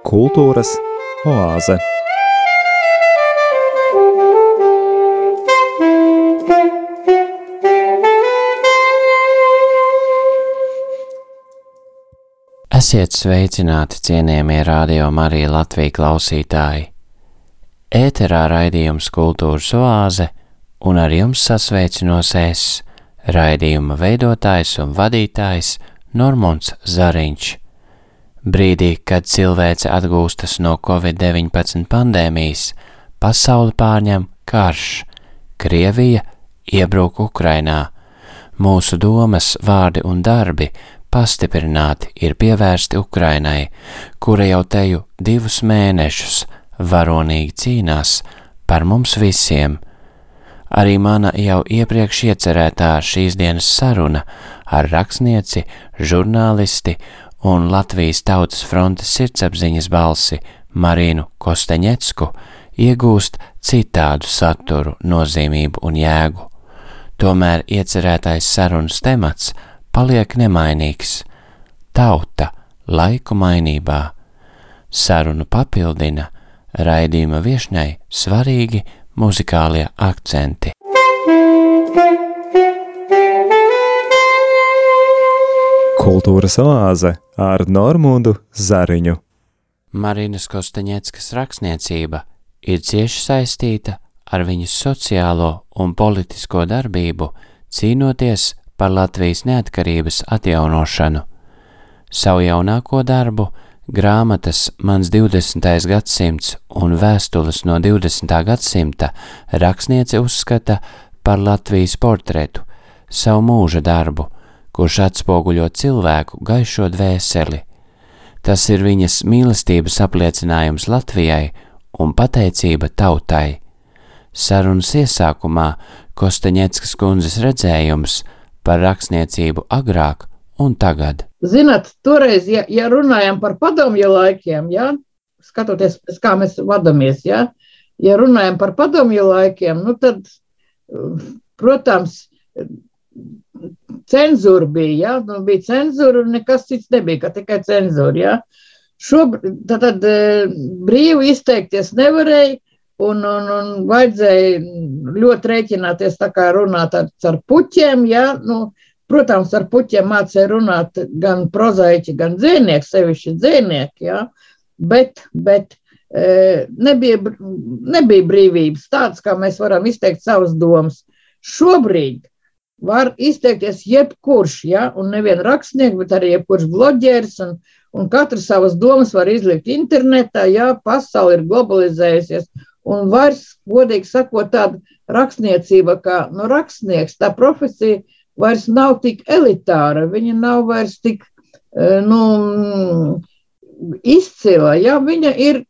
Kultūras oāze. Esiet sveicināti, cienījamie radio Marija Latvija klausītāji! Ēterā raidījums Kultūras oāze un ar jums sasveicinos es, raidījuma veidotājs un vadītājs Normons Zariņš. Brīdī, kad cilvēce atgūstas no Covid-19 pandēmijas, pasauli pārņem karš, Krievija iebruk Ukrainā. Mūsu domas, vārdi un darbi pastiprināti ir pievērsti Ukrainai, kura jau teju divus mēnešus varonīgi cīnās par mums visiem. Arī mana jau iepriekš iecerētā šīs dienas saruna ar rakstnieci, žurnālisti un Latvijas Tautas frontes sirdsapziņas balsi Marīnu Kosteņecku iegūst citādu saturu, nozīmību un jēgu. Tomēr iecerētais sarunas temats paliek nemainīgs - tauta laiku mainībā. Sarunu papildina raidījuma viešņai svarīgi muzikālie akcenti. Kultūras oāze ar Normundu Zariņu. Marinas Kostaņeckas rakstniecība ir cieši saistīta ar viņas sociālo un politisko darbību, cīnoties par Latvijas neatkarības atjaunošanu. Savu jaunāko darbu, grāmatas Mans 20. gadsimts un vēstules no 20. gadsimta rakstniece uzskata par Latvijas portretu, savu mūža darbu, kurš atspoguļo cilvēku gaišo dvēseli. Tas ir viņas mīlestības apliecinājums Latvijai un pateicība tautai. Sarunas iesākumā Kostaņeckas kundzes redzējums par rakstniecību agrāk un tagad. Zināt, toreiz, ja, ja runājam par padomju laikiem, ja, skatoties, kā mēs vadāmies, ja, ja runājam par padomju laikiem, nu tad, protams, cenzūra bija, ja, nu bija cenzūra un nekas cits nebija, ka tikai cenzūra, ja. Šobrīd, tad, tad brīvi izteikties nevarēja, un, un, un vajadzēja ļoti rēķināties tā kā runāt ar, ar puķiem, ja, nu, Protams, ar puķiem mācīja runāt gan prozaiķi, gan dzēnieki, sevišķi dzēnieki, ja? bet, bet e, nebija, nebija brīvības tādas, kā mēs varam izteikt savas domas. Šobrīd var izteikties jebkurš, ja? un nevien rakstnieks, bet arī jebkurš bloģeris, un, un katrs savas domas var izlikt internetā, ja pasauli ir globalizējusies, un vairs, godīgi sakot, tāda rakstniecība kā nu, rakstnieks, tā profesija vairs nav tik elitāra, viņa nav vairs tik e, nu, izcila. Ja? Viņa ir,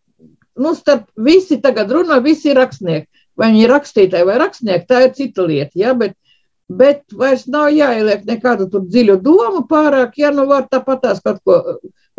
nu, starp visi tagad runā, visi ir rakstnieki. Vai viņi ir rakstītāji vai rakstnieki, tā ir cita lieta. Ja? Bet, bet vairs nav jāieliek nekādu tur dziļu domu pārāk, ja nu var tāpatās kaut ko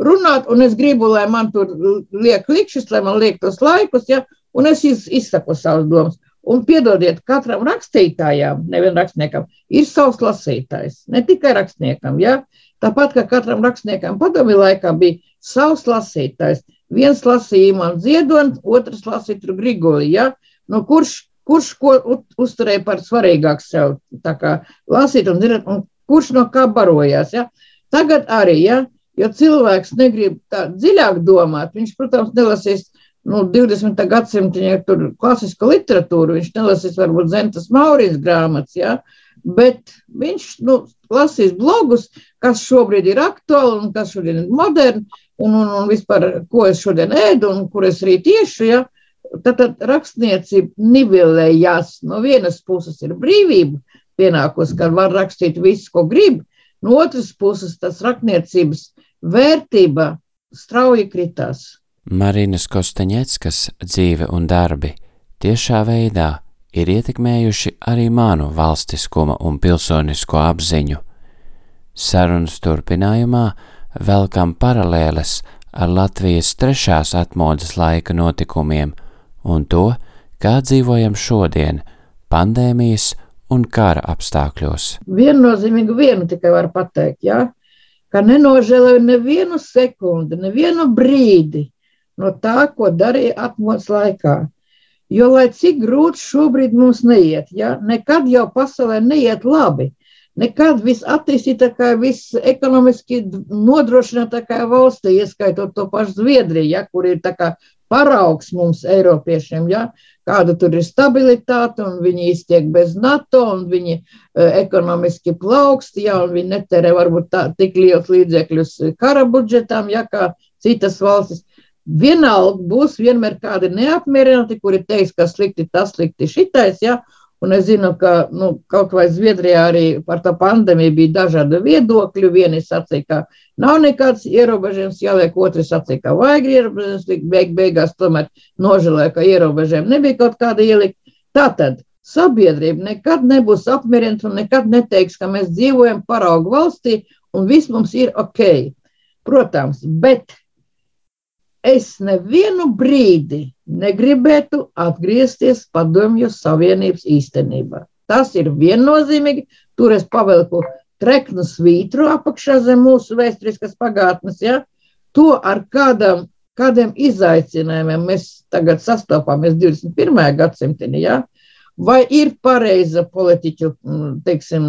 runāt, un es gribu, lai man tur liek likšķis, lai man liek tos laikus, ja? un es izsaku savas domas. Un piedodiet, katram rakstītājam, nevienam rakstniekam, ir savs lasītājs. Ne tikai rakstniekam, ja? tāpat kā katram rakstniekam padomju laikā bija savs lasītājs. Viens lasīja man ziedoni, otrs lasīja tur Grigoli. Ja? Nu, kurš, kurš ko uzturēja par svarīgāku sev lasīt un, un kurš no kā barojās. Ja? Tagad arī, ja? jo cilvēks negrib tā dziļāk domāt, viņš, protams, nelasīs nu, 20. gadsimta ja tur klasisko literatūru, viņš nelasīs varbūt Zentas Maurijas grāmatas, ja, bet viņš nu, lasīs blogus, kas šobrīd ir aktuāli un kas šodien ir moderni, un, un, un vispār, ko es šodien ēdu un kur es rīt iešu, ja. Tad, tad rakstniecība nivelējās. No vienas puses ir brīvība pienākusi, ka var rakstīt visu, ko grib, no otras puses tas rakstniecības vērtība strauji kritās. Marinas Kostaņeckas dzīve un darbi tiešā veidā ir ietekmējuši arī manu valstiskuma un pilsonisko apziņu. Sarunas turpinājumā velkam paralēles ar Latvijas trešās atmodas laika notikumiem un to, kā dzīvojam šodien, pandēmijas un kara apstākļos. Viennozīmīgi vienu tikai var pateikt, ja? ka nenožēloju nevienu sekundi, nevienu brīdi no tā, ko darīja atmodas laikā. Jo, lai cik grūti šobrīd mums neiet, ja? nekad jau pasaulē neiet labi. Nekad viss attīstītākā, viss ekonomiski nodrošinātākā valstī, ieskaitot to pašu Zviedriju, ja, kur ir paraugs mums, Eiropiešiem, ja, kāda tur ir stabilitāte, un viņi iztiek bez NATO, un viņi uh, ekonomiski plaukst, ja, un viņi netērē varbūt tā, tik liels līdzekļus kara budžetām, ja, kā citas valstis. Vienalga būs vienmēr kādi neapmierināti, kuri teiks, ka slikti tas, slikti šitais, ja, Un es zinu, ka nu, kaut vai Zviedrijā arī par to pandēmiju bija dažādi viedokļi. Vieni sacīja, ka nav nekāds ierobežojums jāliek, otrs sacīja, ka vajag ierobežojums. Beig, beigās tomēr nožēloja, ka ierobežojumi nebija kaut kāda ielikt. Tātad sabiedrība nekad nebūs apmierināta un nekad neteiks, ka mēs dzīvojam paraugu valstī un viss mums ir ok. Protams, bet es nevienu brīdi negribētu atgriezties padomju savienības īstenībā. Tas ir viennozīmīgi. Tur es pavelku treknu svītru apakšā zem mūsu vēsturiskas pagātnes. Ja? To ar kādam, kādiem izaicinājumiem mēs tagad sastopāmies 21. gadsimtā. Ja? Vai ir pareiza politiķu teiksim,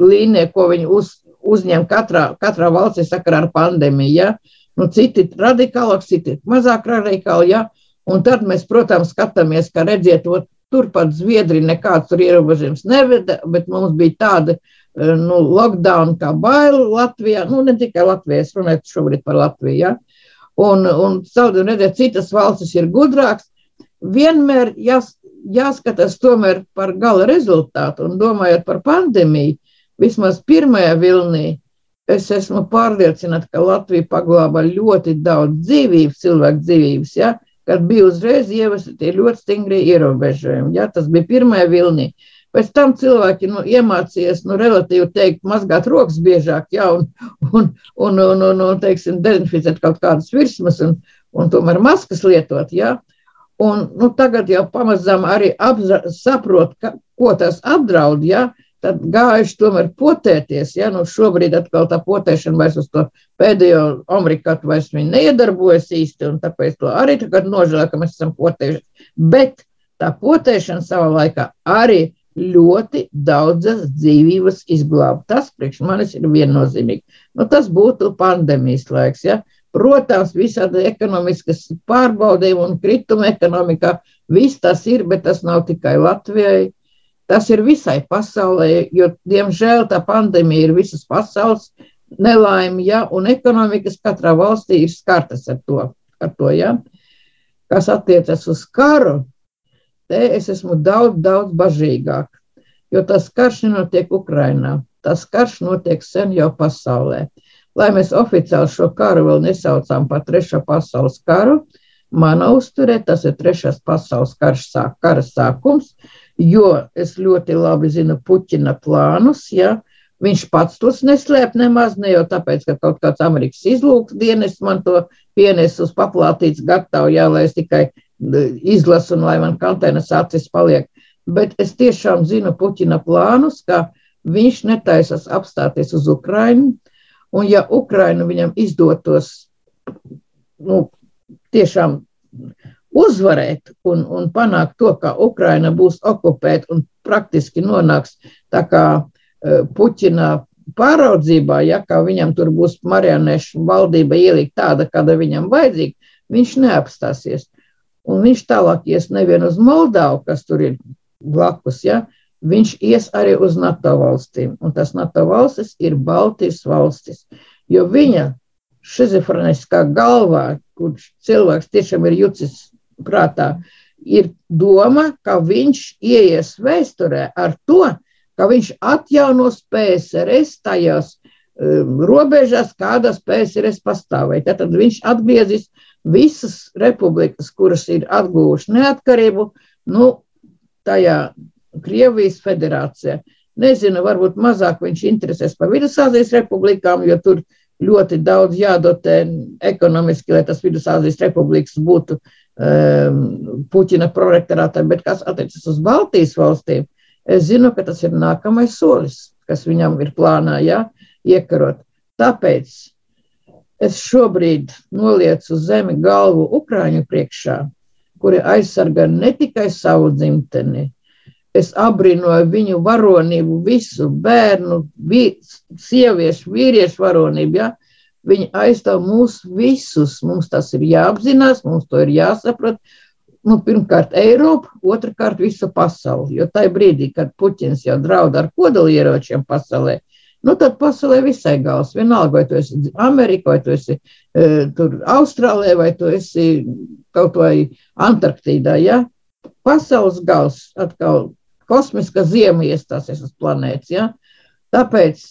līnija, ko viņi uz, uzņem katrā, katrā valstī sakarā ar pandēmiju? Ja? Nu, citi radikālāk, citi mazāk radikāli. Ja? Un tad mēs, protams, skatāmies, ka redziet, ot, turpat Zviedrija nekāds tur ierobežojums neveda, bet mums bija tāda eh, nu, lockdown kā baila Latvijā, nu ne tikai Latvijā, es runāju šobrīd par Latviju, ja? un, un saudien redzēt, citas valstis ir gudrāks, vienmēr jās, jāskatās tomēr par gala rezultātu un domājot par pandēmiju, vismaz pirmajā vilnī, es esmu pārliecināta, ka Latvija paglāba ļoti daudz dzīvības, cilvēku dzīvības, ja? kad bija uzreiz ievesti tie ļoti stingri ierobežojumi. Ja? Tas bija pirmajā vilnī. Pēc tam cilvēki nu, iemācījās, nu, relatīvi teikt, mazgāt rokas biežāk, ja, un, un, un, un, un, un teiksim, dezinficēt kaut kādas virsmas un, un tomēr maskas lietot. Ja. Un, nu, tagad jau pamazām arī apzra, saprot, ka, ko tas apdraud. Ja tad gājuši tomēr potēties. Ja? Nu, šobrīd atkal tā potēšana vairs uz to pēdējo amerikātu vairs neiedarbojas īsti, un tāpēc to arī tagad nožēlē, ka mēs esam potējuši. Bet tā potēšana savā laikā arī ļoti daudzas dzīvības izglāba. Tas priekš manis ir viennozīmīgi. Nu, tas būtu pandēmijas laiks. Ja? Protams, visādi ekonomiskas pārbaudījumi un krituma ekonomikā, viss tas ir, bet tas nav tikai Latvijai Tas ir visai pasaulē, jo, diemžēl, tā pandēmija ir visas pasaules nelaime, ja, un ekonomikas katrā valstī ir skartas ar to. Ar to ja. Kas attiecas uz karu, te es esmu daudz, daudz bažīgāk, jo tas karš nenotiek Ukrainā. Tas karš notiek sen jau pasaulē. Lai mēs oficiāli šo karu vēl nesaucām par trešo pasaules karu, manā uzturē tas ir trešais pasaules karš, sāk, kara sākums, jo es ļoti labi zinu Puķina plānus. Ja? Viņš pats tos neslēp nemaz, ne jau tāpēc, ka kaut kāds Amerikas izlūks dienas man to pienes uz paplātīts gatavu, jā, lai es tikai izlasu un lai man kantēnas acis paliek. Bet es tiešām zinu Puķina plānus, ka viņš netaisas apstāties uz Ukrainu, un ja Ukrainu viņam izdotos, nu, tiešām uzvarēt un, un panākt to, ka Ukraina būs okupēta un praktiski nonāks tā kā uh, Puķina pāraudzībā, ja kā viņam tur būs marionešu valdība ielikt tāda, kāda viņam vajadzīga, viņš neapstāsies. Un viņš tālāk ies nevien uz Moldavu, kas tur ir blakus, ja, viņš ies arī uz NATO valstīm. Un tas NATO valstis ir Baltijas valstis, jo viņa šizofreniskā galvā, kurš cilvēks tiešām ir jucis prātā ir doma, ka viņš ieies vēsturē ar to, ka viņš atjaunos PSRS tajās um, robežās, kādas PSRS pastāvēja. Tad viņš atgriezīs visas republikas, kuras ir atguvušas neatkarību, nu, tajā Krievijas federācijā. Nezinu, varbūt mazāk viņš interesēs par Vidusāzijas republikām, jo tur ļoti daudz jādotē ekonomiski, lai tas Vidusāzijas republikas būtu Um, Puķina prorektorātam, bet kas attiecas uz Baltijas valstīm, Es zinu, ka tas ir nākamais solis, kas viņam ir plānā, ja, iekarot. Tāpēc es šobrīd nolieku zemi galvu Ukrāņu priekšā, kuri aizsarga ne tikai savu dzimteni. Es abrīnoju viņu varonību, visu bērnu, vi, sieviešu, vīriešu varonību. Ja? Viņi aizstāv mūs visus. Mums tas ir jāapzinās, mums to ir jāsaprot. Nu, pirmkārt, Eiropa, otrkārt, visa pasaule. Jo tajā brīdī, kad Puķins jau draud ar kodolieročiem pasaulē, nu, tad pasaulē visai gals. Vienalga, vai tu esi Amerikā, vai tu esi e, Austrālijā, vai tu esi kaut vai Antarktīdā. Ja? Pasaules gals atkal kosmiska ziema iestāsies uz planētas. Ja? Tāpēc,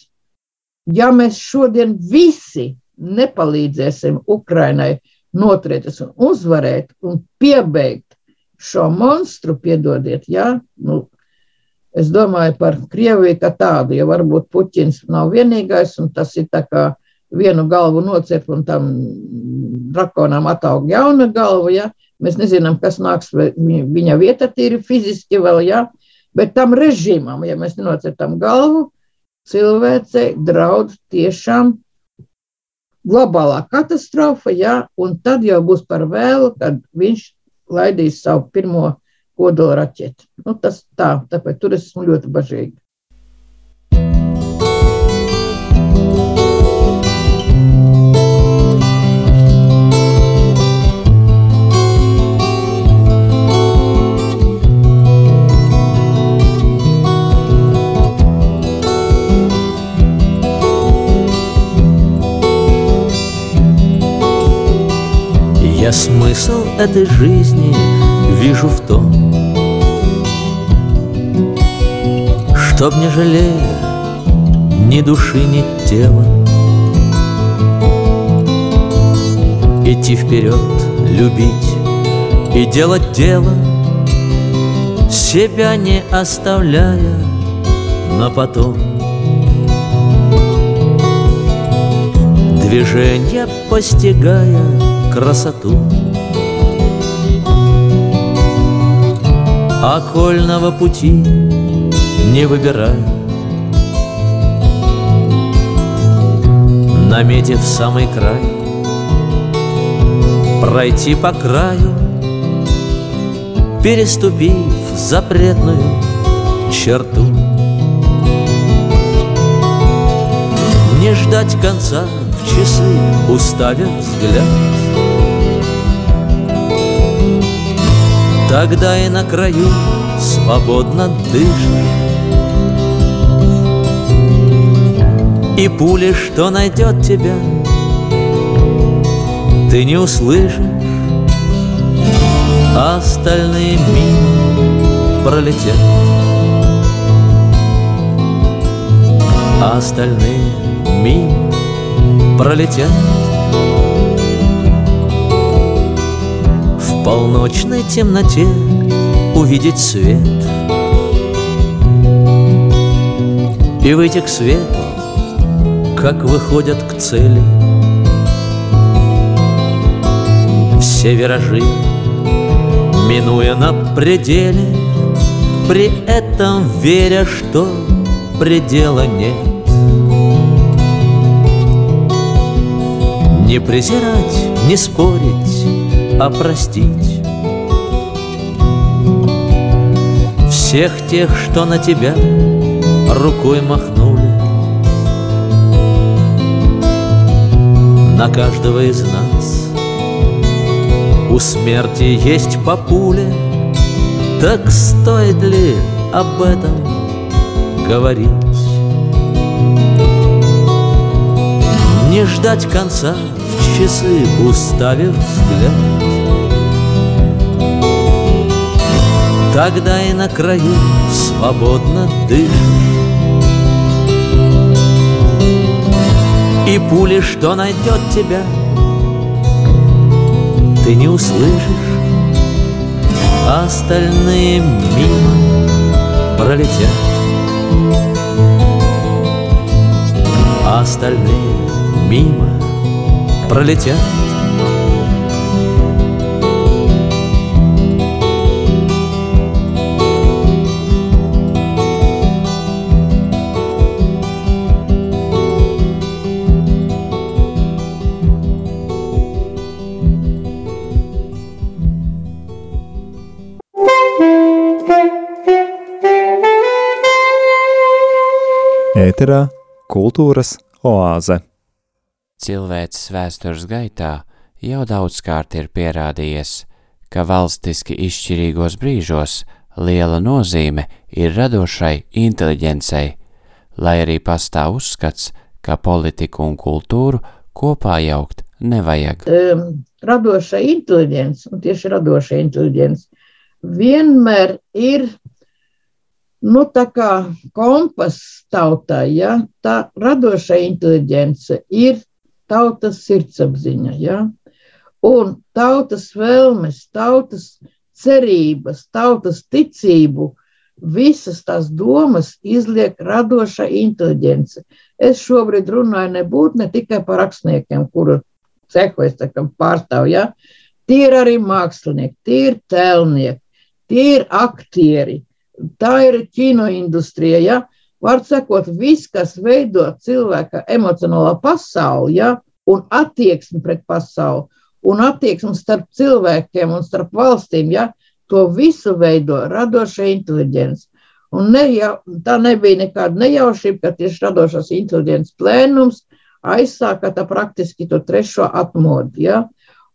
ja mēs šodien visi nepalīdzēsim Ukrainai noturēties un uzvarēt un piebeigt šo monstru, piedodiet, jā, nu, es domāju par Krieviju kā tādu, jo varbūt Puķins nav vienīgais, un tas ir tā kā vienu galvu nocirp un tam drakonam ataug jauna galva, jā, mēs nezinām, kas nāks viņa vieta tīri fiziski vēl, jā, bet tam režīmam, ja mēs nenocirtam galvu, cilvēcei draud tiešām globālā katastrofa, jā, un tad jau būs par vēlu, kad viņš laidīs savu pirmo kodola raķeti. Nu, tas tā, tāpēc tur es esmu ļoti bažīgi. Смысл этой жизни вижу в том, Чтоб не жалея ни души, ни тела Идти вперед, любить и делать дело Себя не оставляя на потом. Движение постигая красоту Окольного пути не выбирая Наметив самый край Пройти по краю Переступив запретную черту. Не ждать конца в часы, уставив взгляд Тогда и на краю свободно дышишь. И пули, что найдет тебя, ты не услышишь. А остальные мимо пролетят. А остальные мимо пролетят В полночной темноте увидеть свет. И выйти к свету, как выходят к цели. Все виражи, минуя на пределе При этом веря, что предела нет. Не презирать, не спорить, а простить Всех тех, что на тебя рукой махнули. На каждого из нас. У смерти есть по пуле Так стоит ли об этом говорить? Не ждать конца в часы, уставив взгляд Тогда и на краю свободно дышишь И пули, что найдет тебя, ты не услышишь. А остальные мимо пролетят. А остальные мимо пролетят Ēterā kultūras oāze. Cilvēces vēstures gaitā jau daudzkārt ir pierādījies, ka valstiski izšķirīgos brīžos liela nozīme ir radošai inteliģencei, lai arī pastāv uzskats, ka politiku un kultūru kopā jaukt nevajag. um, radoša inteliģence, un tieši radoša inteliģence, vienmēr ir nu, tā kā kompas tautai. Ja? Tā radoša inteliģence ir tautas sirdsapziņa. Ja? Un tautas vēlmes, tautas cerības, tautas ticību, visas tās domas izliek radoša inteliģence. Es šobrīd runāju nebūt ne tikai par rakstniekiem, kuru cehu es pārstāvu. Ja? Tie ir arī mākslinieki, tie ir tēlnieki, tie ir aktieri, tā ir kinoindustrija. Ja? Var sakot, viss, kas veido cilvēka emocionālo pasauli ja? un attieksmi pret pasauli, un attieksmi starp cilvēkiem un starp valstīm, ja? to visu veido radoša inteliģence. Un ne, jau, tā nebija nekāda nejaušība, ka tieši radošās inteliģences plēnums aizsāka tā praktiski to trešo atmodu. Ja?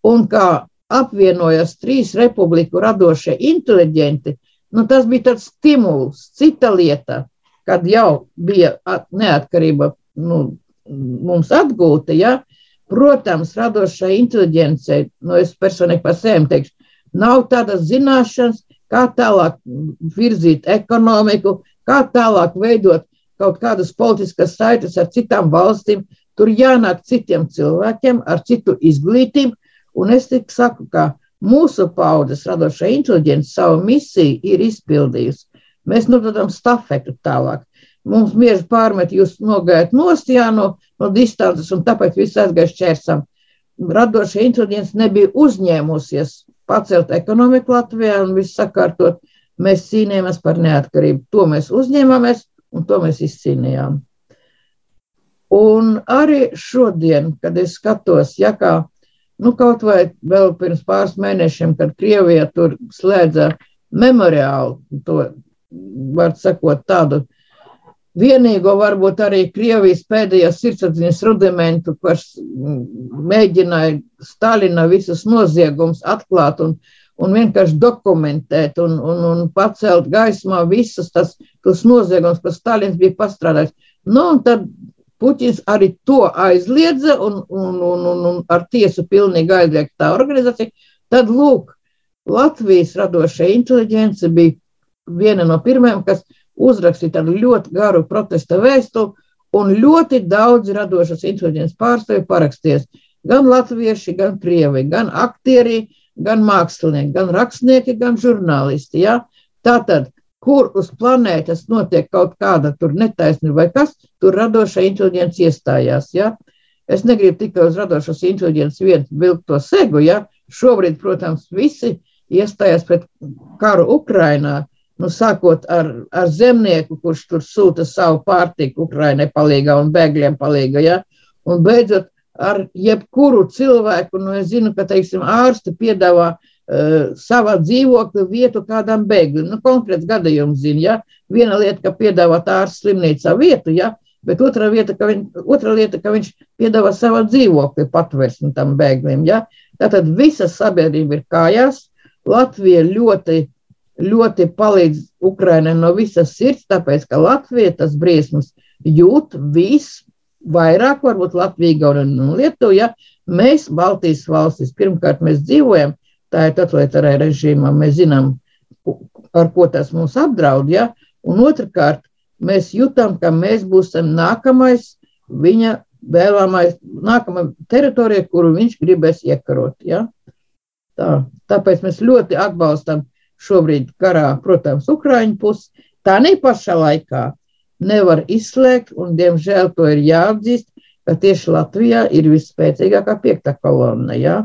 Un kā apvienojas trīs republiku radošie inteliģenti, nu, tas bija tāds stimuls, cita lieta, kad jau bija at, neatkarība nu, mums atgūta. Ja? Protams, radošai inteliģencei, nu, es personīgi par sevi teikšu, nav tādas zināšanas, kā tālāk virzīt ekonomiku, kā tālāk veidot kaut kādas politiskas saites ar citām valstīm. Tur jānāk citiem cilvēkiem ar citu izglītību. Un es tik saku, ka mūsu paudzes radošā inteliģence savu misiju ir izpildījusi. Mēs nododam stafetu tālāk. Mums bieži pārmet, jūs nogājat nost, jā, no, no distances, un tāpēc viss aizgāja šķērsam. Radošā inteliģence nebija uzņēmusies pacelt ekonomiku Latvijā un visu sakārtot. Mēs cīnījāmies par neatkarību. To mēs uzņēmāmies un to mēs izcīnījām. Un arī šodien, kad es skatos, ja kā nu, kaut vai vēl pirms pāris mēnešiem, kad Krievija tur slēdza memoriālu, to var sakot tādu vienīgo, varbūt arī Krievijas pēdējā sirdsapziņas rudimentu, kas mēģināja Stalina visus noziegumus atklāt un, un vienkārši dokumentēt un, un, un pacelt gaismā visus tas, tos noziegumus, ko Stalins bija pastrādājis. Nu, un tad Puķins arī to aizliedza un, un, un, un, un ar tiesu pilnīgi aizliegta tā organizācija. Tad, lūk, Latvijas radošā inteliģence bija viena no pirmajām, kas uzrakstīja tādu ļoti garu protesta vēstuli, un ļoti daudz radošas inteliģences pārstāvju paraksties. Gan latvieši, gan krievi, gan aktieri, gan mākslinieki, gan rakstnieki, gan žurnālisti. Ja? Tātad kur uz planētas notiek kaut kāda netaisnība vai kas, tur radošā inteliģence iestājās. Ja? Es negribu tikai uz radošās inteliģences vietas vilkt to segu. Ja? Šobrīd, protams, visi iestājās pret karu Ukrainā. Nu, sākot ar, ar zemnieku, kurš tur sūta savu pārtiku Ukraiņai palīgā un bēgļiem palīgā, ja? un beidzot ar jebkuru cilvēku, nu, es zinu, ka, teiksim, ārsti piedāvā Uh, savā dzīvokļa vietu kādam bēglim. Nu, konkrēts gadījums zina, ja viena lieta, ka piedāvā ārsts slimnīcā vietu, ja, bet otra, vieta, ka viņ, otra lieta, ka viņš piedāvā savā dzīvokļa patvērsni tam bēglim. Ja. Tātad visa sabiedrība ir kājās. Latvija ļoti, ļoti palīdz Ukrainai no visas sirds, tāpēc, ka Latvija tas briesmas jūt visvairāk, varbūt Latvija un Lietuva. Ja. Mēs, Baltijas valstis, pirmkārt, mēs dzīvojam tā ir totalitārā režīmā. Mēs zinām, ar ko tas mūs apdraud. Ja? Un otrkārt, mēs jūtam, ka mēs būsim nākamais viņa vēlamais, nākamā teritorija, kuru viņš gribēs iekarot. Ja? Tā, tāpēc mēs ļoti atbalstam šobrīd karā, protams, Ukraiņu pusi. Tā ne pašā laikā nevar izslēgt, un diemžēl to ir jāatzīst, ka tieši Latvijā ir visspēcīgākā piekta kolonna. Ja?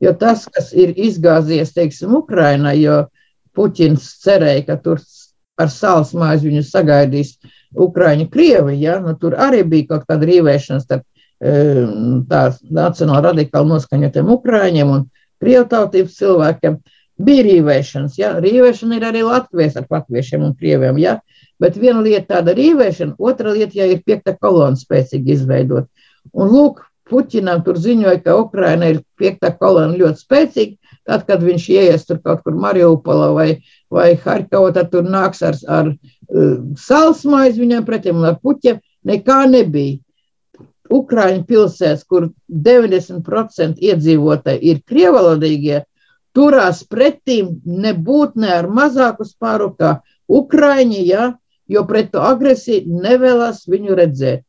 Jo tas, kas ir izgāzies, teiksim, Ukrainā, jo Puķins cerēja, ka tur ar sāls mājas viņu sagaidīs Ukraiņu Krievi, ja? nu, tur arī bija kaut kāda rīvēšanās starp tā nacionāli radikāli noskaņotiem Ukraiņiem un Krievu tautības cilvēkiem. bija rīvēšanas, ja? rīvēšana ir arī Latvijas ar latviešiem un krieviem, ja? bet viena lieta tāda rīvēšana, otra lieta, ja ir piekta kolona spēcīgi izveidot. Un lūk, Puķinam tur ziņoja, ka Ukraina ir piekta kolona ļoti spēcīga, tad, kad viņš ieies tur kaut kur Mariupola vai, vai Harkava, tad tur nāks ar, ar uh, salsmaizi viņam pretim un ar puķiem, nekā nebija. Ukraiņu pilsētas, kur 90% iedzīvotāji ir krievalodīgie, turās pretīm nebūt ne ar mazāku spāru kā Ukraiņi, ja, jo pret to agresiju nevēlas viņu redzēt.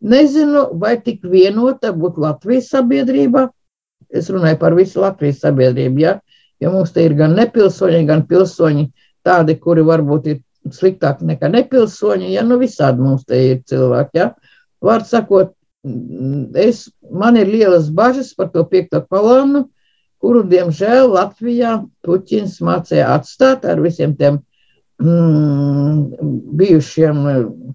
Nezinu, vai tik vienota būtu Latvijas sabiedrība. Es runāju par visu Latvijas sabiedrību, ja, jo mums te ir gan nepilsoņi, gan pilsoņi tādi, kuri varbūt ir sliktāki nekā nepilsoņi, ja nu visādi mums te ir cilvēki, ja. Var sakot, es, man ir lielas bažas par to piekto kolonu, kuru, diemžēl, Latvijā Puķins mācīja atstāt ar visiem tiem mm, bijušiem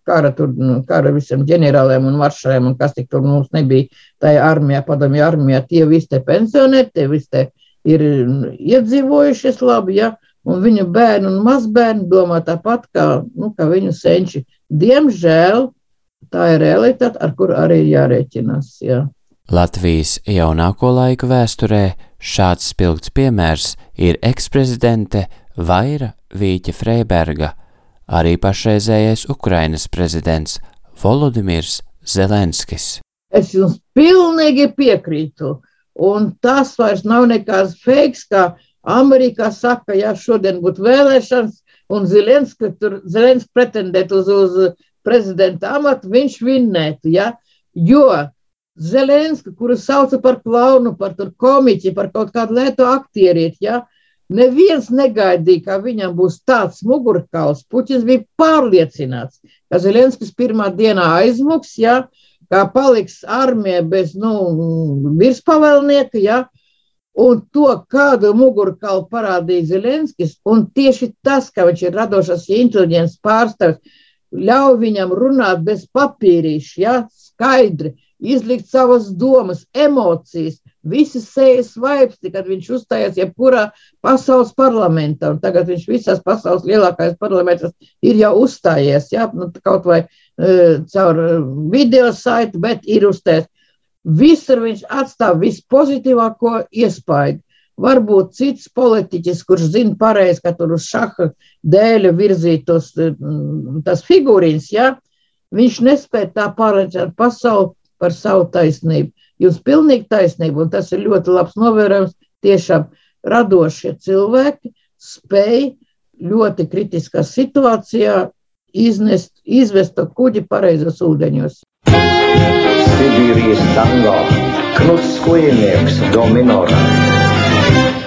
kara, tur, kara visiem ģenerāliem un maršaliem, un kas tik tur mums nebija tajā armijā, padomju armijā, tie visi te pensionēti, tie visi te ir iedzīvojušies labi, ja, un viņu bērni un mazbērni domā tāpat, kā, nu, kā viņu senči. Diemžēl tā ir realitāte, ar kuru arī jārēķinās. Jā. Latvijas jaunāko laiku vēsturē šāds spilgts piemērs ir eksprezidente Vaira Vīķa Freiberga, arī pašreizējais Ukrainas prezidents Volodimirs Zelenskis. Es jums pilnīgi piekrītu, un tas vairs nav nekāds feiks, kā Amerikā saka, ja šodien būtu vēlēšanas, un Zelenskis tur Zelenskis pretendētu uz, uz prezidenta amatu, viņš vinnētu. Ja? Jo Zelenska, kuru sauca par klaunu, par komiķi, par kaut kādu lētu aktierieti, ja? Neviens negaidīja, ka viņam būs tāds mugurkauls. Puķis bija pārliecināts, ka Zelenskis pirmā dienā aizmuks, ja? kā paliks armija bez nu, virspavēlnieka. Ja? Un to, kādu mugurkaulu parādīja Zelenskis, un tieši tas, ka viņš ir radošas inteliģents pārstāvis, ļauj viņam runāt bez papīrīša, ja, skaidri, izlikt savas domas, emocijas, visas sejas vaipsti, kad viņš uzstājās jebkurā pasaules parlamentā, un tagad viņš visās pasaules lielākais parlamentos ir jau uzstājies, ja, nu, kaut vai uh, caur video saiti, bet ir uzstājies. Visur viņš atstāv vispozitīvāko iespaidu. Varbūt cits politiķis, kurš zina pareizi, ka tur uz šaha dēļa virzītos mm, tas figūrīns, ja, viņš nespēja tā pārliecināt pasauli par savu taisnību. Jūs pilnīgi taisnība, un tas ir ļoti labs novērojums. Tiešām radošie cilvēki spēj ļoti kritiskā situācijā iznest, izvest to kuģi pareizos ūdeņos. Sibīrijas tango, knuts skujnieks, dominora.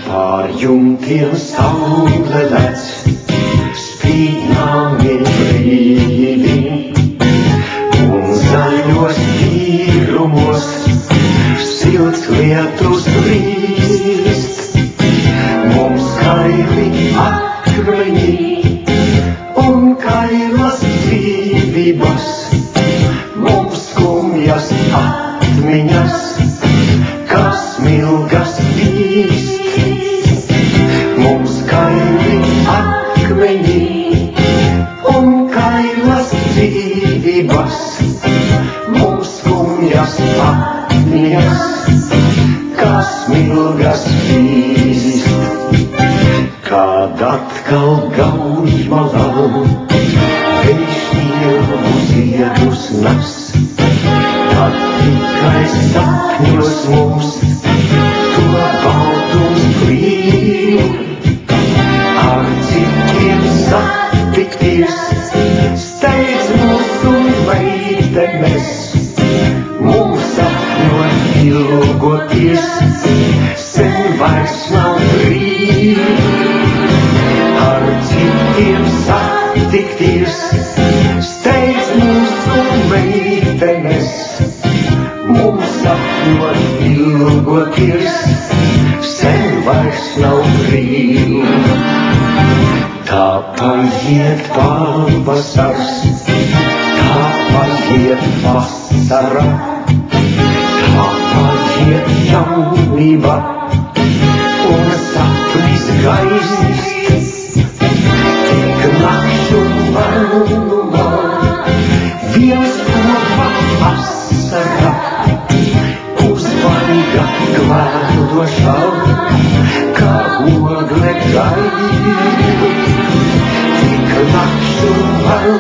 Pār jumtiem saule lec, spīnāmi brīvi, un lietus brīst. Mums kaili akmeņi un kailas dzīvības, mums skumjas atmiņas, kas milgas vīst. Atkal gauž malā, ievu ziedus nas, tad tikai sapņos mums paiet pavasars, tā paiet vasara, tā paiet jaunība un sapnis gaiss.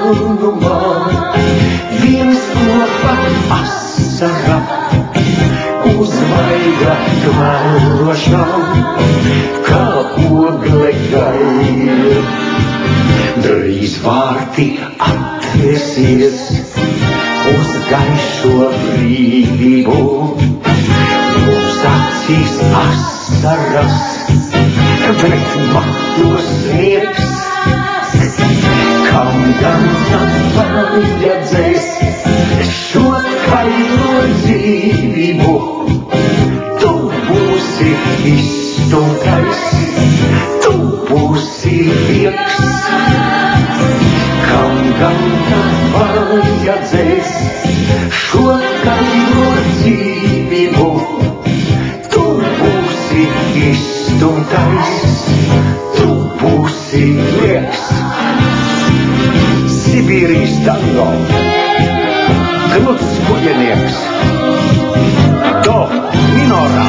Manumā, viens kopā asara, uzvaiga glādošā, kā ogle gaiss. Drīz vārti atvērsies uz gaišo brīvību. Mums acīs asaras, bet matos sniegs. Kam gan tam vajadzēs šo kailo dzīvību? Tu būsi izstumtais, tu būsi vieks. Kam gan tam vajadzēs šo kailo dzīvību? Tu būsi izstumtais, knuts kuģenieks, do minorā.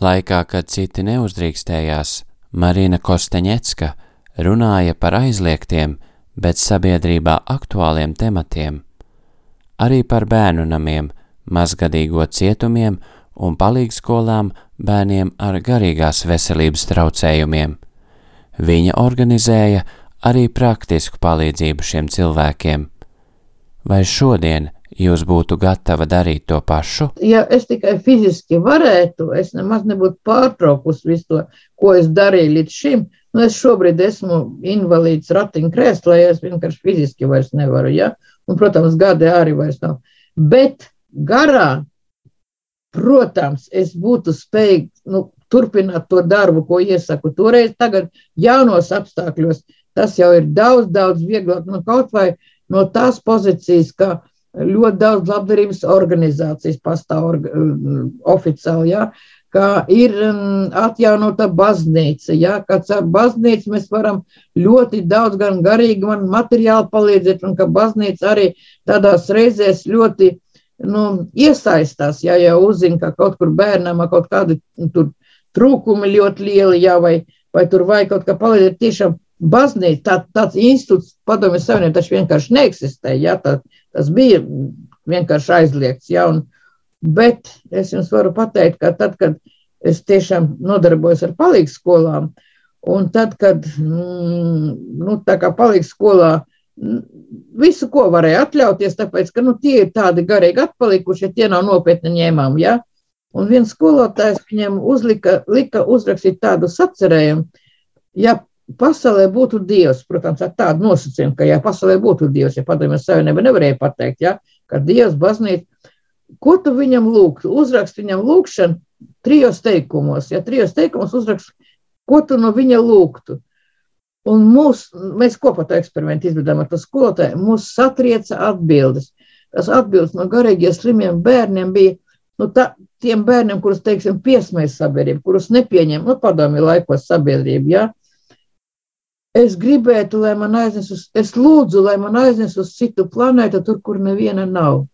Laikā, kad citi neuzdrīkstējās, Marina Kosteņecka runāja par aizliegtiem, bet sabiedrībā aktuāliem tematiem, arī par bērnu namiem, mazgadīgo cietumiem un palīgskolām bērniem ar garīgās veselības traucējumiem. Viņa organizēja arī praktisku palīdzību šiem cilvēkiem. Vai šodien jūs būtu gatava darīt to pašu? ja es tikai fiziski varētu, es nemaz nebūtu pārtraukusi visu to, ko es darīju līdz šim. Nu, es šobrīd esmu invalīds ratiņkrēslā, ja es vienkārši fiziski vairs nevaru. Ja? Un, protams, gadi arī vairs nav. Bet garā, protams, es būtu spējīgs nu, turpināt to darbu, ko iesaku toreiz, tagad jaunos apstākļos. Tas jau ir daudz, daudz vieglāk. Nu, kaut vai no tās pozīcijas, ka ļoti daudz labdarības organizācijas pastāv orga, mm, oficiāli, ja, ka ir mm, atjaunota baznīca, ja, ka caur baznīcu mēs varam ļoti daudz gan garīgi, gan materiāli palīdzēt, un ka baznīca arī tādās reizēs ļoti nu, iesaistās, ja jau uzzina, ka kaut kur bērnam kaut kādi tur trūkumi ļoti lieli, ja, vai, vai tur vajag kaut kā palīdzēt tiešām baznīca, tā, tāds institūts padomju savienība taču vienkārši neeksistē, ja, tā, tas bija vienkārši aizliegts, ja, un, bet es jums varu pateikt, ka tad, kad es tiešām nodarbojos ar palīgu skolām, un tad, kad, mm, nu, tā kā palīgu skolā, visu, ko varēja atļauties, tāpēc, ka, nu, tie ir tādi garīgi atpalikuši, ja tie nav nopietni ņēmām, ja, un viens skolotājs viņam uzlika, lika uzrakstīt tādu sacerējumu, ja pasaulē būtu Dievs, protams, ar tādu nosacījumu, ka, ja pasaulē būtu Dievs, ja padomjas savienība nevarēja pateikt, ja, ka Dievs baznīca, ko tu viņam lūgtu? Uzrakst viņam lūgšanu trijos teikumos, ja trijos teikumos uzrakst, ko tu no viņa lūgtu. Un mūs, mēs kopā to eksperimentu izvedām ar to skolotāju, mūs satrieca atbildes. Tas atbildes no garīgiem slimiem bērniem bija, nu, tā, tiem bērniem, kurus, teiksim, piesmējas sabiedrība, kurus nepieņem, nu, padomju laikos sabiedrība, ja, Es gribētu, lai man aiznes uz, es lūdzu, lai man aiznes uz citu planētu, tur, kur neviena nav.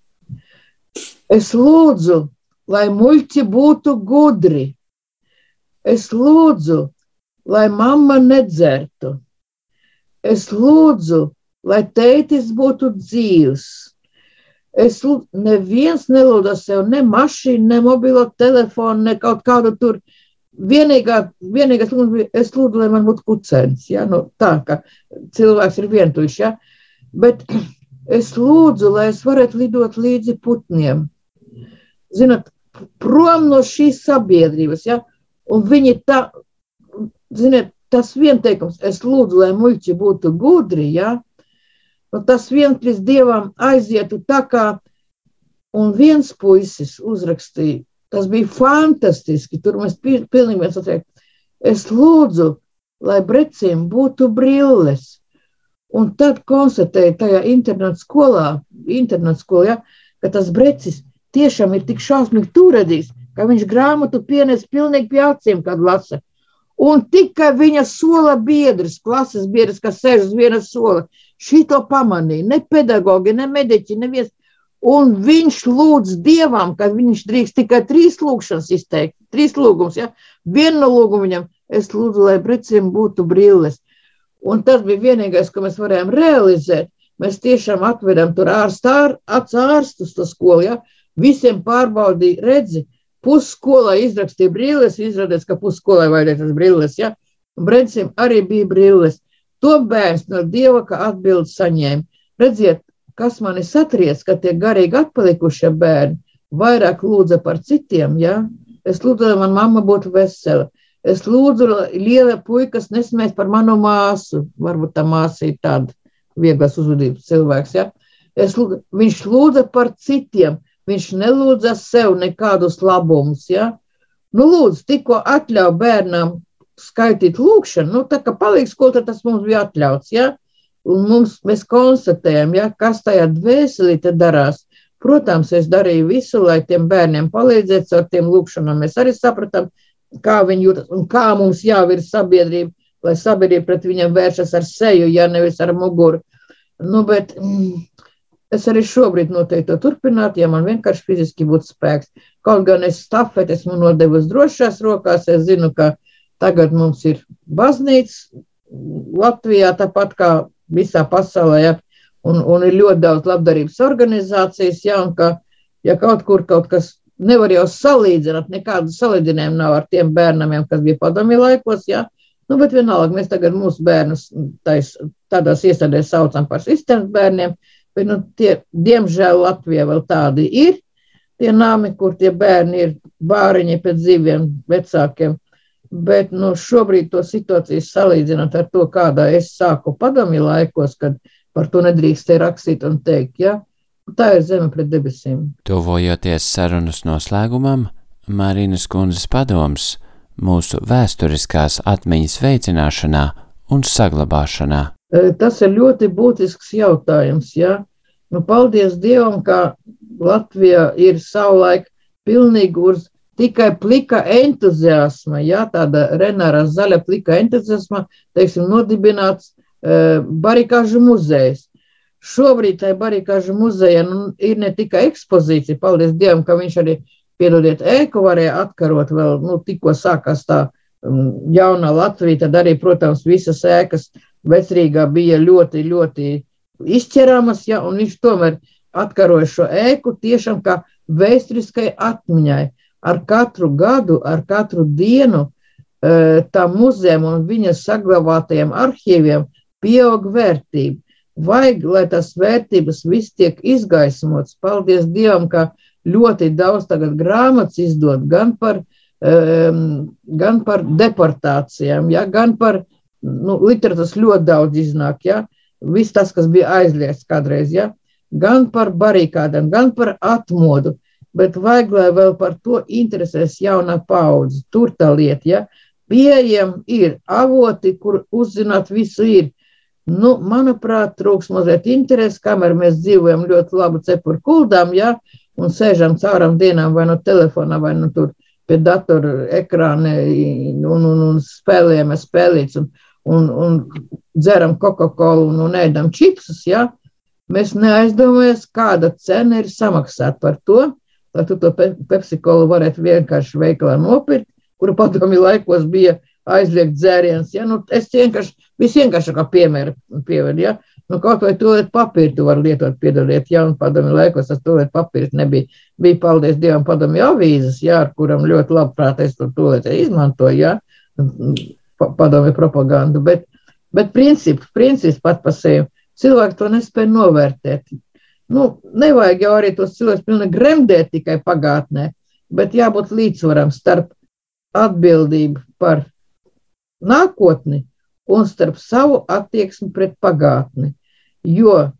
Es lūdzu, lai muļķi būtu gudri. Es lūdzu, lai mamma nedzertu. Es lūdzu, lai tētis būtu dzīvs. Es neviens nelūdza sev ne mašīnu, ne mobilo telefonu, ne kaut kādu tur Vienīgā, vienīgais lūdzu bija, es lūdzu, lai man būtu kucēns, ja, nu, tā, ka cilvēks ir vientuļš, ja, bet es lūdzu, lai es varētu lidot līdzi putniem. Zinat, prom no šīs sabiedrības, ja, un viņi tā, ziniet, tas vienteikums, es lūdzu, lai muļķi būtu gudri, ja, un tas viens dievam aizietu tā kā, un viens puisis uzrakstīja, Tas bija fantastiski. Tur mēs pilnīgi viens attiek. Es lūdzu, lai brecim būtu brilles. Un tad konstatēju tajā internetu skolā, internetu skolā, ja, ka tas brecis tiešām ir tik šausmīgi turedzīgs, ka viņš grāmatu pienes pilnīgi pie acīm, kad lasa. Un tikai viņa sola biedrs, klases biedrs, kas sēž uz viena sola, šito pamanīja. Ne pedagogi, ne mediķi, neviens. Un viņš lūdz dievam, ka viņš drīkst tikai trīs lūgšanas izteikt. Trīs lūgums, ja? Vienu no lūgumu viņam, es lūdzu, lai preciem būtu brilles. Un tas bija vienīgais, ko mēs varējām realizēt. Mēs tiešām atvedam tur ārstu, ārstus to skolu, ja? Visiem pārbaudīja redzi. Pusskolā izrakstīja brilles, izrādās, ka pusskolai vajadzēja tas brilles, ja? Brencim arī bija brilles. To bērns no dieva, ka atbildi saņēma. Redziet, kas mani satriec, ka tie garīgi atpalikušie bērni vairāk lūdza par citiem, ja? Es lūdzu, lai man mamma būtu vesela. Es lūdzu, lai liela puikas nesmēs par manu māsu. Varbūt tā māsa ir tāda vieglas uzvedības cilvēks, ja? Es lūdzu, viņš lūdza par citiem, viņš nelūdza sev nekādus labumus, ja? Nu, lūdzu, tikko atļauj bērnam skaitīt lūkšanu, nu, tā kā palīdz skolotā, tas mums bija atļauts, ja? Un mums, mēs konstatējam, ja, kas tajā dvēselī darās. Protams, es darīju visu, lai tiem bērniem palīdzētu ar tiem lūkšanām. Mēs arī sapratām, kā viņi jūtas un kā mums jāvirz sabiedrība, lai sabiedrība pret viņiem vēršas ar seju, ja nevis ar muguru. Nu, bet mm, es arī šobrīd noteikti to turpinātu, ja man vienkārši fiziski būtu spēks. Kaut gan es stafeti esmu nodevusi drošās rokās, es zinu, ka Tagad mums ir baznīca Latvijā, tāpat kā visā pasaulē, ja, un, un ir ļoti daudz labdarības organizācijas, ja, un ka, ja kaut kur kaut kas nevar jau salīdzināt, nekādu salīdzinājumu nav ar tiem bērniem, kas bija padomju laikos, ja, nu, bet vienalga mēs tagad mūsu bērnus tais, tādās iestādēs saucam par sistēmas bērniem, bet, nu, tie, diemžēl Latvijā vēl tādi ir, tie nami, kur tie bērni ir bāriņi pēc dzīviem vecākiem, Bet nu, šobrīd to situāciju salīdzinot ar to, kādā es sāku padomju laikos, kad par to nedrīkstēja rakstīt un teikt, ja, tā ir zeme pret debesīm. Tuvojoties sarunas noslēgumam, Marīnas kundzes padoms mūsu vēsturiskās atmiņas veicināšanā un saglabāšanā. E, tas ir ļoti būtisks jautājums. Ja? Nu, paldies Dievam, ka Latvija ir savulaik pilnīgi uz tikai plika entuziasma, ja, tāda Renāra zaļa plika entuziasma, teiksim, nodibināts uh, barikāžu muzejs. Šobrīd tajā barikāžu muzejā nu, ir ne tikai ekspozīcija, paldies Dievam, ka viņš arī, piedodiet, ēku varēja atkarot vēl, nu, tikko sākās tā um, jaunā Latvija, tad arī, protams, visas ēkas vecrīgā bija ļoti, ļoti izķeramas, ja, un viņš tomēr atkaroja šo ēku tiešām kā vēsturiskai atmiņai ar katru gadu, ar katru dienu e, tam muzejam un viņas saglabātajiem arhīviem pieaug vērtība. Vajag, lai tas vērtības viss tiek izgaismots. Paldies Dievam, ka ļoti daudz tagad grāmatas izdod gan par, um, gan par deportācijām, ja, gan par nu, literatūras ļoti daudz iznāk. Ja, Viss tas, kas bija aizliegts kādreiz, ja, gan par barikādām, gan par atmodu bet vajag, lai vēl par to interesēs jaunā paudze. Tur tā lieta, ja pieejam ir avoti, kur uzzināt visu ir. Nu, manuprāt, trūks mazliet interesi, kamēr mēs dzīvojam ļoti labu cepuru kuldām, ja, un sēžam caurām dienām vai no telefona, vai no tur pie datora ekrāna un, un, un spēlējam spēlīts un, un, un dzeram Coca-Cola un, un ēdam čipsus, ja, mēs neaizdomājamies, kāda cena ir samaksāt par to, lai tu to pepsikolu varētu vienkārši veikalā nopirkt, kuru padomi laikos bija aizliegt dzēriens. Ja? Nu, es vienkārši, visvienkāršākā piemēra pievedu, ja? nu, kaut vai to papīru tu vari lietot, piedodiet, ja, un padomi laikos tas to papīrs nebija. Bija, paldies Dievam, padomi avīzes, ja, ar kuram ļoti labprāt es to tolēt izmantoju, ja? padomi propagandu, bet, bet princips, princips pat pa sevi. Cilvēki to nespēja novērtēt nu, nevajag jau arī tos cilvēkus pilnīgi gremdēt tikai pagātnē, bet jābūt līdzsvaram starp atbildību par nākotni un starp savu attieksmi pret pagātni. Jo,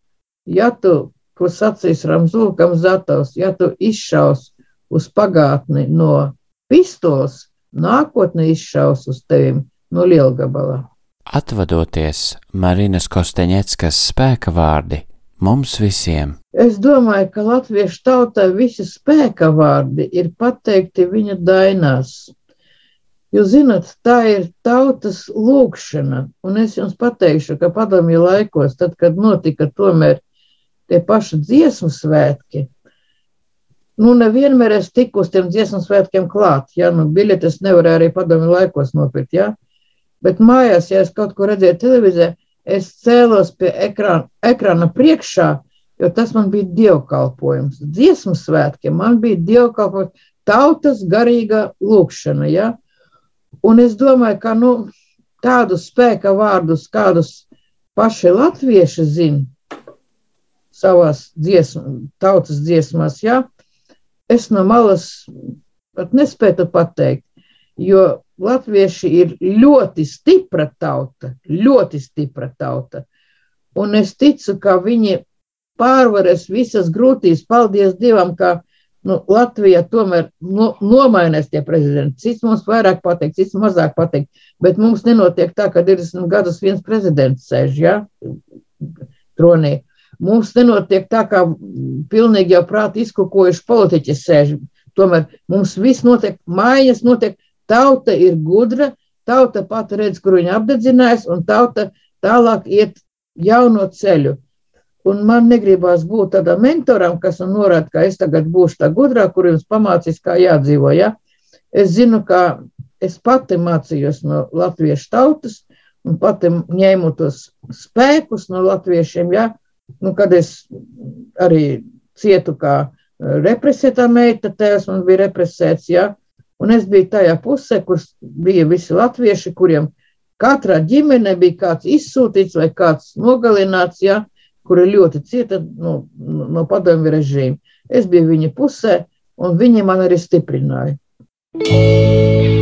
ja tu, ko sacīs Ramzulkam Zatovs, ja tu izšaus uz pagātni no pistols, nākotne izšaus uz tevim no lielgabalā. Atvadoties Marinas Kosteņeckas spēka vārdi mums visiem. Es domāju, ka latviešu tautai visi spēka vārdi ir pateikti viņa dainās. Jūs zināt, tā ir tautas lūkšana, un es jums pateikšu, ka padomju laikos, tad, kad notika tomēr tie paši dziesmu svētki, nu, nevienmēr es tiku uz tiem dziesmu svētkiem klāt, ja, nu, biļetes nevarēja arī padomju laikos nopirkt, ja, bet mājās, ja es kaut ko redzēju televīzē, es cēlos pie ekrāna, ekrāna priekšā, jo tas man bija dievkalpojums. Dziesmu svētkiem man bija dievkalpojums, tautas garīga lūkšana, ja, Un es domāju, ka nu, tādus spēka vārdus, kādus paši latvieši zina savās dziesmās, tautas dziesmās, jā, es no malas pat nespētu pateikt, jo latvieši ir ļoti stipra tauta, ļoti stipra tauta. Un es ticu, ka viņi pārvarēs visas grūtības. Paldies Dievam, ka nu, Latvija tomēr no, nomainās tie prezidenti. Cits mums vairāk patīk, cits mazāk patīk. Bet mums nenotiek tā, ka 20 gadus viens prezidents sēž ja, tronī. Mums nenotiek tā, kā pilnīgi jau prāti izkukojuši politiķi sēž. Tomēr mums viss notiek, mājas notiek, tauta ir gudra, tauta pati redz, kur viņa apdedzinājās, un tauta tālāk iet jauno ceļu. Un man negribās būt tādam mentoram, kas man norāda, ka es tagad būšu tā gudrā, kur jums pamācīs, kā jādzīvo. Ja? Es zinu, ka es pati mācījos no latviešu tautas un pati ņēmu tos spēkus no latviešiem. Ja? Nu, kad es arī cietu kā represētā meita, tēvs man bija represēts, ja? Un es biju tajā pusē, kur bija visi latvieši, kuriem katrā ģimene bija kāds izsūtīts vai kāds nogalināts, ja? kura ļoti cieta no, no padomju režīma. Es biju viņa pusē, un viņi man arī stiprināja. Nāk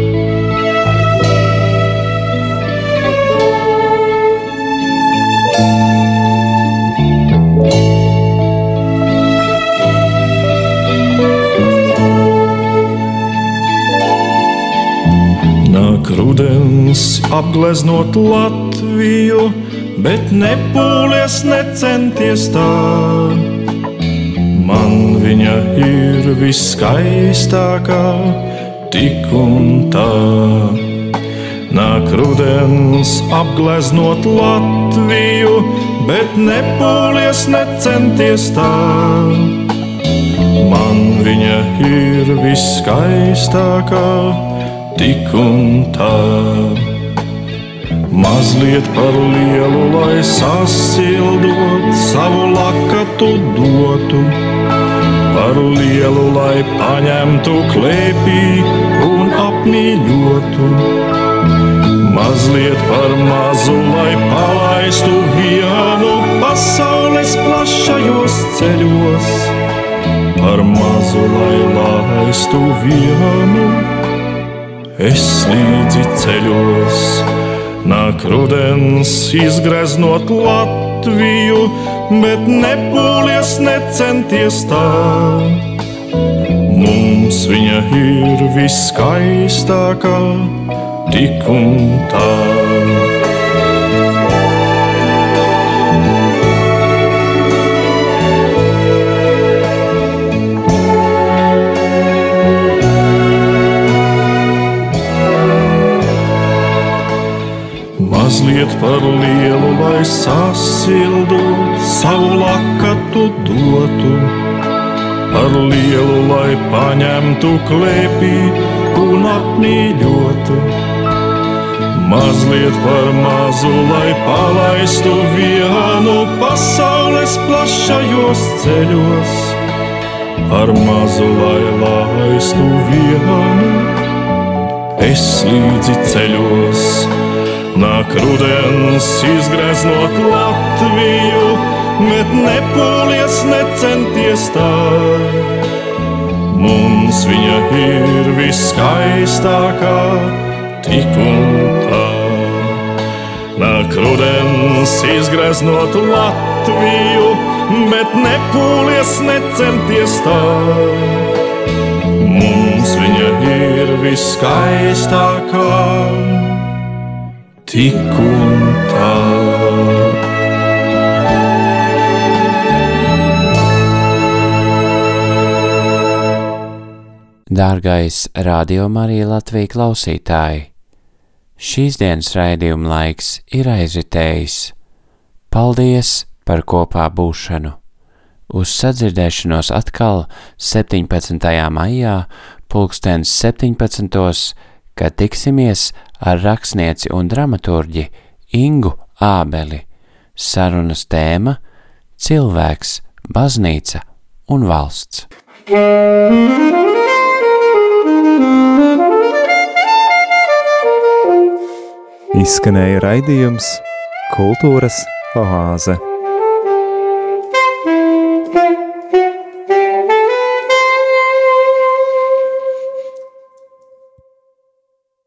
rudens apgleznot Latviju bet nepūlies, necenties tā. Man viņa ir viskaistākā, tik un tā. Nāk rudens apgleznot Latviju, bet nepūlies, necenties tā. Man viņa ir viskaistākā, tik un tā. Mazliet par lielu, lai sasildot, savu lakatu dotu. Par lielu, lai paņemtu klēpī un apmīļotu. Mazliet par mazu, lai palaistu vienu pasaules plašajos ceļos. Par mazu, lai laistu vienu, es līdzi ceļos. Nāk rudens, izgreznot Latviju, bet nepūlies, necenties tā. Mums viņa ir viskaistākā, tik un tā. Mazliet par lielu, lai sasildu, savu lakatu dotu. Par lielu, lai paņemtu klēpī un apmīļotu. Mazliet par mazu, lai palaistu vienu pasaules plašajos ceļos. Par mazu, lai laistu vienu, es līdzi ceļos Nāk rudens, izgreznot Latviju, bet nepūlies, necenties tā. Mums viņa ir viskaistākā, tik un tā. Nāk rudens, izgreznot Latviju, bet nepūlies, necenties tā. Mums viņa ir viskaistākā tik un tā. Dārgais Radio Marija Latvija klausītāji, šīs dienas raidījuma laiks ir aizritējis. Paldies par kopā būšanu! Uz sadzirdēšanos atkal 17. maijā, pulkstens 17. kad tiksimies ar rakstnieci un dramaturģi Ingu Ābeli. Sarunas tēma - cilvēks, baznīca un valsts. Izskanēja raidījums Kultūras oāze.